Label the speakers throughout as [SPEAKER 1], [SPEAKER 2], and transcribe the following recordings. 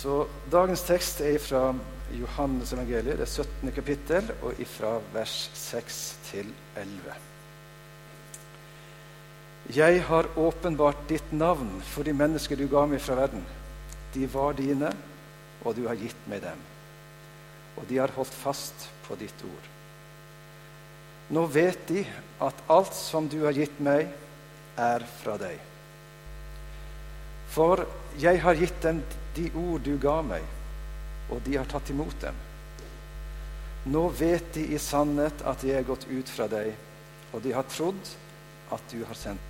[SPEAKER 1] Så dagens tekst er fra Johannes evangeliet, det 17. kapittel, og ifra vers 6 til 11. Jeg har åpenbart ditt navn for de mennesker du ga meg fra verden. De var dine, og du har gitt meg dem. Og de har holdt fast på ditt ord. Nå vet de at alt som du har gitt meg, er fra deg. For jeg har gitt dem de ord du ga meg, og de har tatt imot dem. Nå vet de i sannhet at jeg er gått ut fra deg, og de har trodd at du har sendt.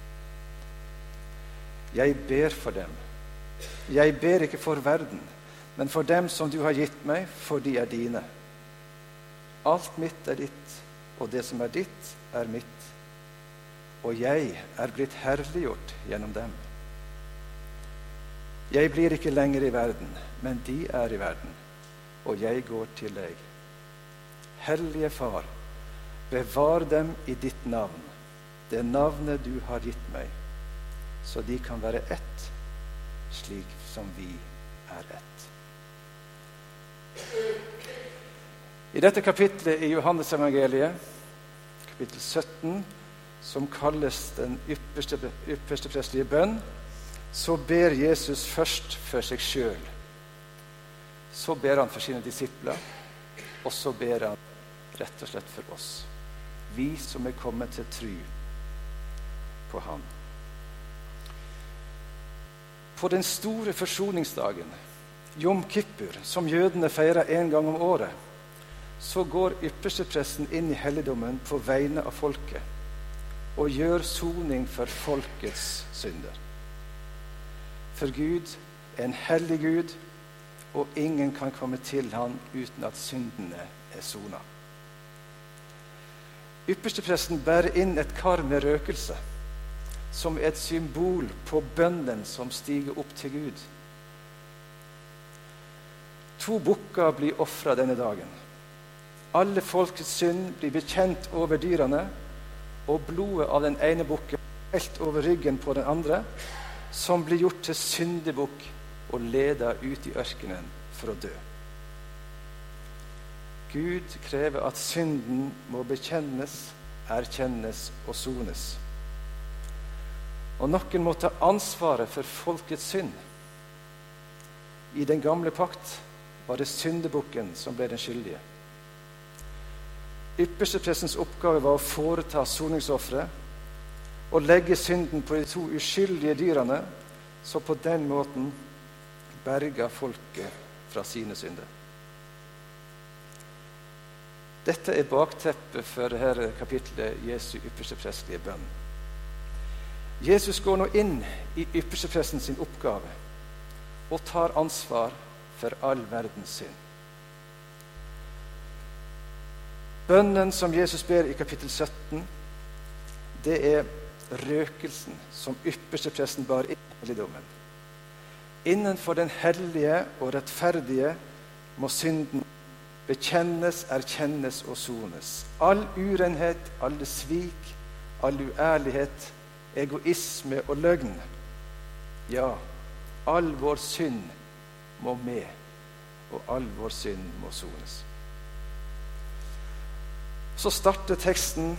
[SPEAKER 1] Jeg ber for dem. Jeg ber ikke for verden, men for dem som du har gitt meg, for de er dine. Alt mitt er ditt, og det som er ditt, er mitt. Og jeg er blitt herliggjort gjennom dem. Jeg blir ikke lenger i verden, men de er i verden, og jeg går til deg. Hellige Far, bevar dem i ditt navn, det navnet du har gitt meg, så de kan være ett, slik som vi er ett. I dette kapitlet i Johannesevangeliet, kapittel 17, som kalles den ypperste, ypperste prestelige bønn, så ber Jesus først for seg sjøl. Så ber han for sine disipler, og så ber han rett og slett for oss. Vi som er kommet til tru på Han. På den store forsoningsdagen, Jom Kippur, som jødene feirer én gang om året, så går ypperstepresten inn i helligdommen på vegne av folket og gjør soning for folkets synder. For Gud er en hellig Gud, og ingen kan komme til ham uten at syndene er sona. Ypperstepresten bærer inn et kar med røkelse, som er et symbol på bønnen som stiger opp til Gud. To bukker blir ofra denne dagen. Alle folkets synd blir bekjent over dyrene, og blodet av den ene bukken helt over ryggen på den andre, som blir gjort til syndebukk og leda ut i ørkenen for å dø. Gud krever at synden må bekjennes, erkjennes og sones. Og noen må ta ansvaret for folkets synd. I den gamle pakt var det syndebukken som ble den skyldige. Yppersteprestens oppgave var å foreta soningsofferet og legge synden på de to uskyldige dyrene, så på den måten berga folket fra sine synder. Dette er bakteppet for dette kapittelet Jesu ypperste prestlige bønn. Jesus går nå inn i ypperstepresten sin oppgave og tar ansvar for all verdens synd. Bønnen som Jesus ber i kapittel 17, det er røkelsen som ypperste presten bar inn i helligdommen. Innenfor den hellige og rettferdige må synden bekjennes, erkjennes og sones. All urenhet, alle svik, all uærlighet, egoisme og løgn. Ja, all vår synd må med, og all vår synd må sones. Så starter teksten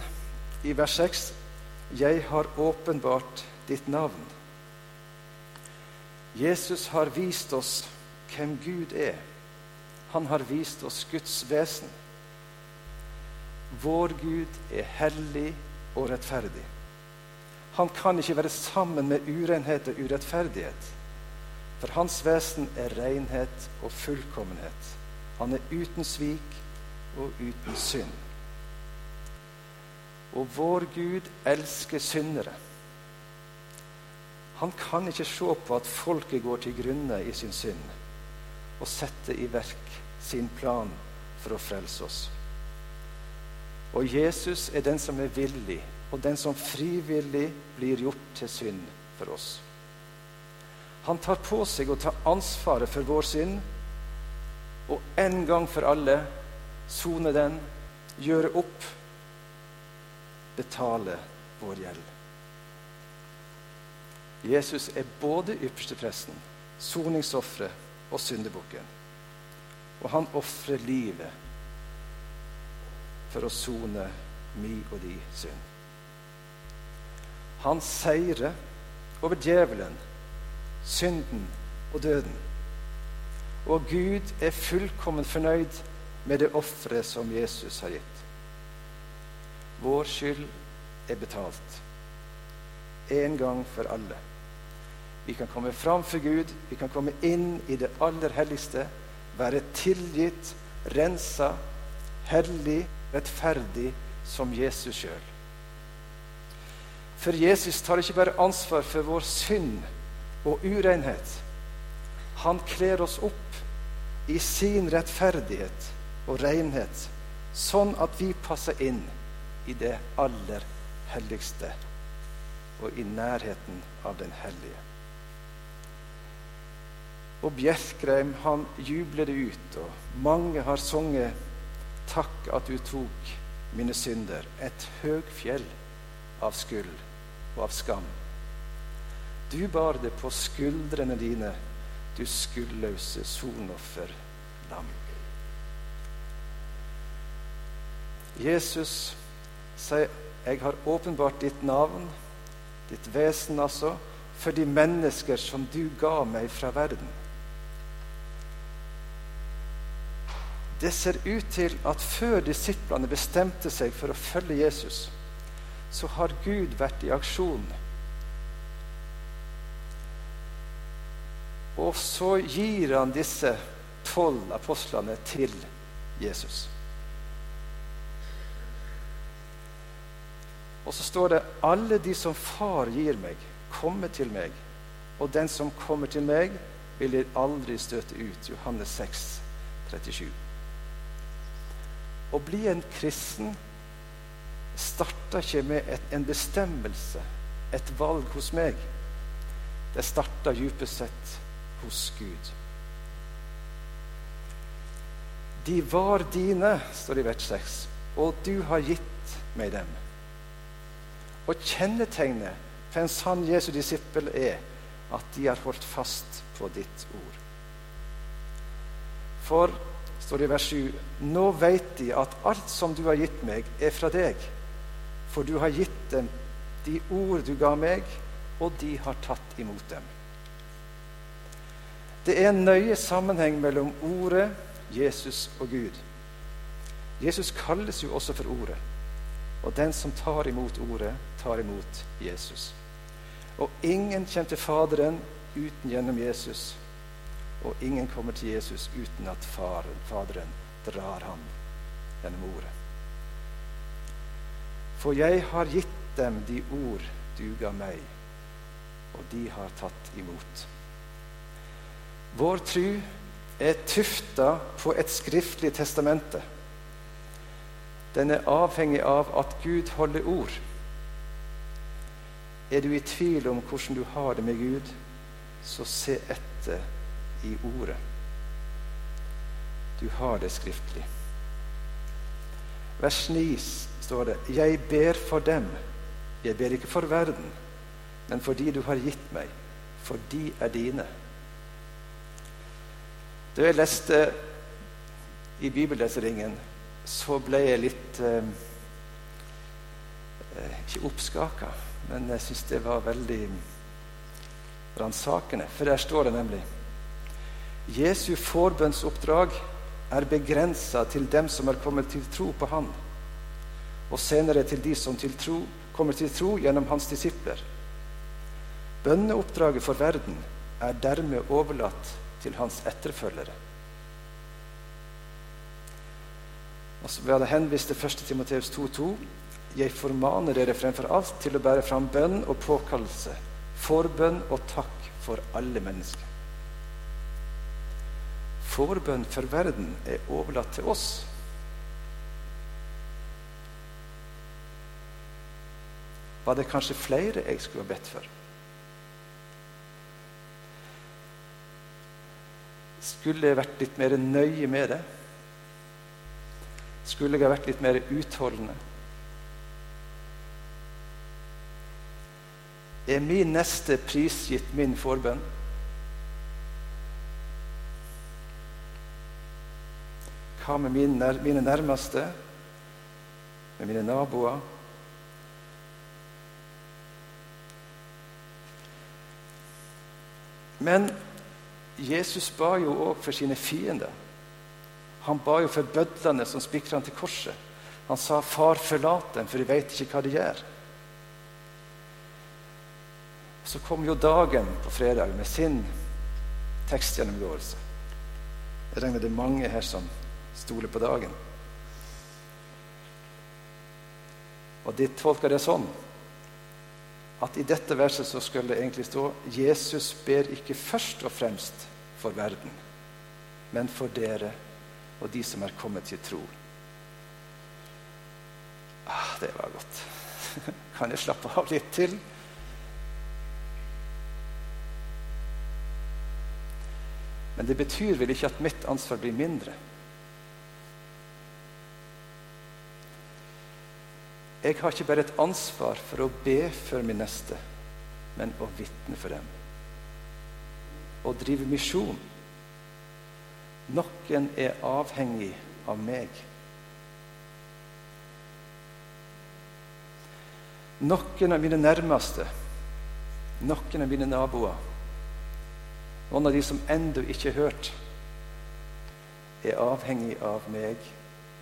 [SPEAKER 1] i vers 6. Jeg har åpenbart ditt navn. Jesus har vist oss hvem Gud er. Han har vist oss Guds vesen. Vår Gud er hellig og rettferdig. Han kan ikke være sammen med urenhet og urettferdighet. For hans vesen er renhet og fullkommenhet. Han er uten svik og uten synd. Og vår Gud elsker syndere. Han kan ikke se på at folket går til grunne i sin synd, og sette i verk sin plan for å frelse oss. Og Jesus er den som er villig, og den som frivillig blir gjort til synd for oss. Han tar på seg å ta ansvaret for vår synd, og en gang for alle sone den, gjøre opp betale vår gjeld. Jesus er både ypperstepresten, soningsofferet og syndebukken. Og han ofrer livet for å sone mi og di synd. Han seirer over djevelen, synden og døden. Og Gud er fullkommen fornøyd med det offeret som Jesus har gitt. Vår skyld er betalt. En gang for alle. Vi kan komme fram for Gud, vi kan komme inn i det aller helligste, være tilgitt, rensa, hellig, rettferdig som Jesus sjøl. For Jesus tar ikke bare ansvar for vår synd og urenhet. Han kler oss opp i sin rettferdighet og renhet, sånn at vi passer inn i det aller helligste og i nærheten av den hellige. Og Bjerkreim han jubler det ut, og mange har sunget 'Takk at du tok mine synder', et høgfjell av skyld og av skam. Du bar det på skuldrene dine, du skuldløse sonofferlam. Jesus sier, 'Jeg har åpenbart ditt navn, ditt vesen altså, for de mennesker som du ga meg fra verden.' Det ser ut til at før disiplene bestemte seg for å følge Jesus, så har Gud vært i aksjon. Og så gir han disse tolv apostlene til Jesus. Og så står det 'Alle de som Far gir meg, kommer til meg.' 'Og den som kommer til meg, vil jeg aldri støte ut.' Johannes 6, 37. Å bli en kristen starter ikke med et, en bestemmelse, et valg hos meg. Det starter dypest sett hos Gud. De var dine, står det i vers 6, og du har gitt meg dem. Og kjennetegnet for en sann Jesu disippel er at de har holdt fast på ditt ord. For står det i vers 7.: Nå veit de at alt som du har gitt meg, er fra deg. For du har gitt dem de ord du ga meg, og de har tatt imot dem. Det er en nøye sammenheng mellom Ordet, Jesus og Gud. Jesus kalles jo også for Ordet. Og den som tar imot Ordet, tar imot Jesus. Og ingen kommer til Faderen uten gjennom Jesus. Og ingen kommer til Jesus uten at faren, Faderen drar ham gjennom ordet. For jeg har gitt dem de ord du ga meg, og de har tatt imot. Vår tru er tufta på et skriftlig testamente. Den er avhengig av at Gud holder ord. Er du i tvil om hvordan du har det med Gud, så se etter i Ordet. Du har det skriftlig. Vers 9 står det 'Jeg ber for dem'. Jeg ber ikke for verden, men for de du har gitt meg. For de er dine. Da jeg leste i bibelleseringen, så ble jeg litt eh, eh Ikke oppskaka, men jeg syns det var veldig ransakende. For der står det nemlig Jesu forbønnsoppdrag er begrensa til dem som er kommet til tro på Han, og senere til de som til tro, kommer til tro gjennom Hans disipler. Bønneoppdraget for verden er dermed overlatt til Hans etterfølgere. Altså, vi hadde henvist til 1. Timoteus 2,2.: Jeg formaner dere fremfor alt til å bære fram bønn og påkallelse, forbønn og takk for alle mennesker. Forbønn for verden er overlatt til oss. Var det kanskje flere jeg skulle ha bedt for? Skulle jeg vært litt mer nøye med det? Skulle jeg ha vært litt mer utholdende? Er min neste prisgitt min forbønn? Hva med mine, nærmeste? Med mine naboer? Men Jesus ba jo òg for sine fiender. Han ba jo for bødlene som spikra han til korset. Han sa, 'Far, forlat dem, for de veit ikke hva de gjør'. Så kom jo dagen på fredag med sin tekstgjennomgåelse. Jeg regner det er mange her som stoler på dagen. Og de tolker det sånn at i dette verset så skulle det egentlig stå Jesus ber ikke først og fremst for verden, men for dere og de som er kommet til tro. Ah, det var godt. Kan jeg slappe av litt til? Men det betyr vel ikke at mitt ansvar blir mindre. Jeg har ikke bare et ansvar for å be for min neste, men å vitne for dem. Å drive misjon. Noen er avhengig av meg. Noen av mine nærmeste, noen av mine naboer, noen av de som ennå ikke er hørt, er avhengig av meg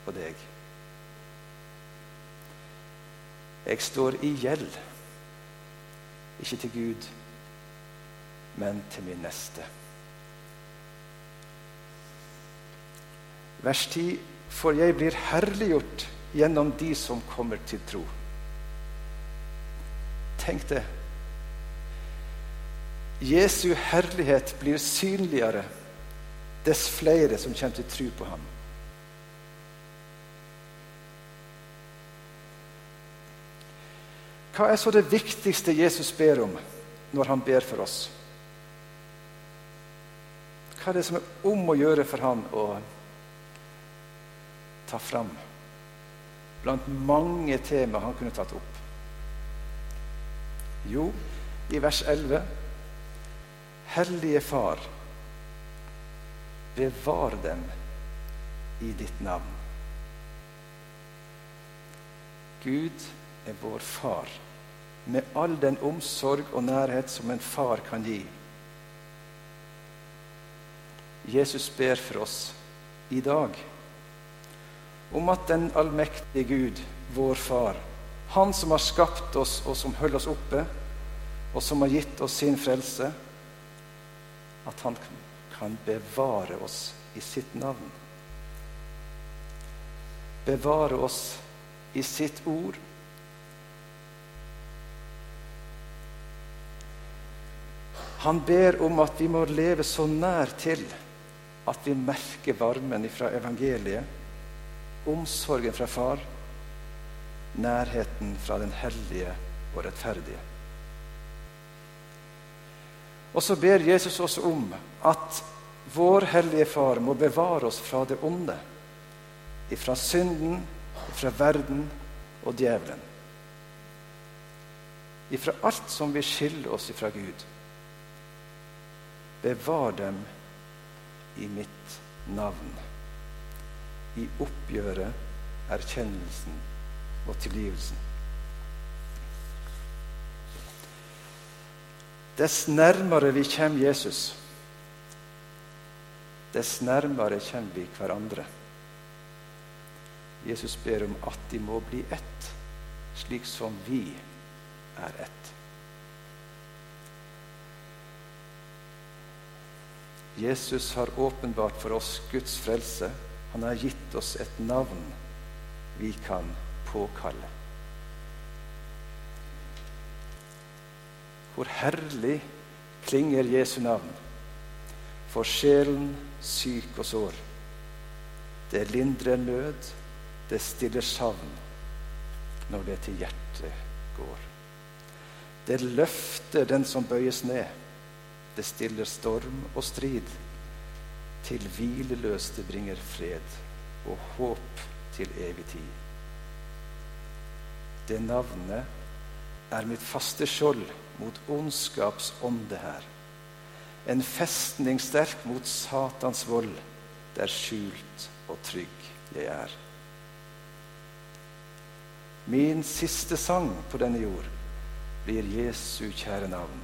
[SPEAKER 1] og deg. Jeg står i gjeld, ikke til Gud, men til min neste. Vers 10.: For jeg blir herliggjort gjennom de som kommer til tro. Tenk det. Jesu herlighet blir synligere dess flere som kommer til tro på ham. Hva er så det viktigste Jesus ber om når han ber for oss? Hva er det som er om å gjøre for ham å ta fram blant mange tema han kunne tatt opp? Jo, i vers 11 Hellige Far, bevar dem i ditt navn. Gud er vår far med all den omsorg og nærhet som en far kan gi. Jesus ber for oss i dag om at den allmektige Gud, vår Far, Han som har skapt oss og som holder oss oppe, og som har gitt oss sin frelse, at Han kan bevare oss i sitt navn. Bevare oss i sitt ord Han ber om at vi må leve så nær til at vi merker varmen fra evangeliet, omsorgen fra Far, nærheten fra den hellige og rettferdige. Og så ber Jesus oss om at vår hellige Far må bevare oss fra det onde, ifra synden, ifra verden og djevelen. Ifra alt som vil skille oss ifra Gud. Bevar dem i mitt navn. I oppgjøret, erkjennelsen og tilgivelsen. Dess nærmere vi kommer Jesus, dess nærmere kommer vi hverandre. Jesus ber om at de må bli ett, slik som vi er ett. Jesus har åpenbart for oss Guds frelse. Han har gitt oss et navn vi kan påkalle. Hvor herlig klinger Jesu navn for sjelen syk og sår. Det lindrer nød, det stiller savn når det til hjertet går. Det løfter den som bøyes ned. Det stiller storm og strid. Til hvileløste bringer fred og håp til evig tid. Det navnet er mitt faste skjold mot ondskaps ånde her. En festning sterk mot Satans vold, der skjult og trygg jeg er. Min siste sang på denne jord blir Jesu kjære navn.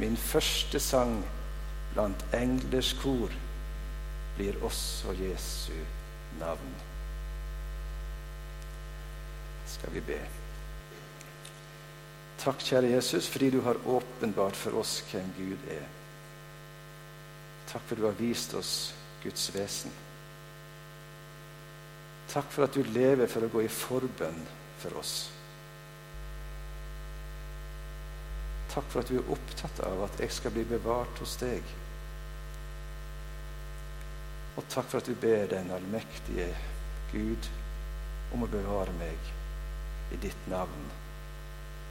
[SPEAKER 1] Min første sang blant englers kor blir også Jesu navn. Skal vi be. Takk, kjære Jesus, fordi du har åpenbart for oss hvem Gud er. Takk for du har vist oss Guds vesen. Takk for at du lever for å gå i forbønn for oss. Takk for at du er opptatt av at jeg skal bli bevart hos deg. Og takk for at du ber den allmektige Gud om å bevare meg i ditt navn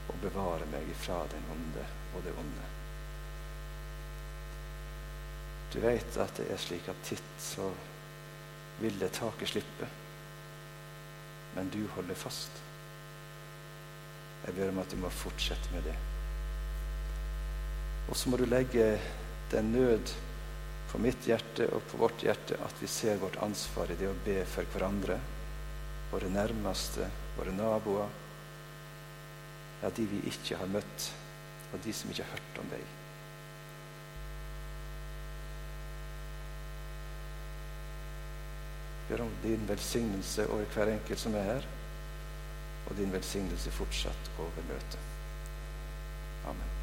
[SPEAKER 1] og bevare meg ifra den onde og det onde. Du vet at det er slik at titt så vil det taket slippe, men du holder fast. Jeg ber om at du må fortsette med det. Og så må du legge den nød på mitt hjerte og på vårt hjerte at vi ser vårt ansvar i det å be for hverandre, våre nærmeste, våre naboer, ja, de vi ikke har møtt, og de som ikke har hørt om deg. Gjør om din velsignelse over hver enkelt som er her, og din velsignelse fortsatt over møtet. Amen.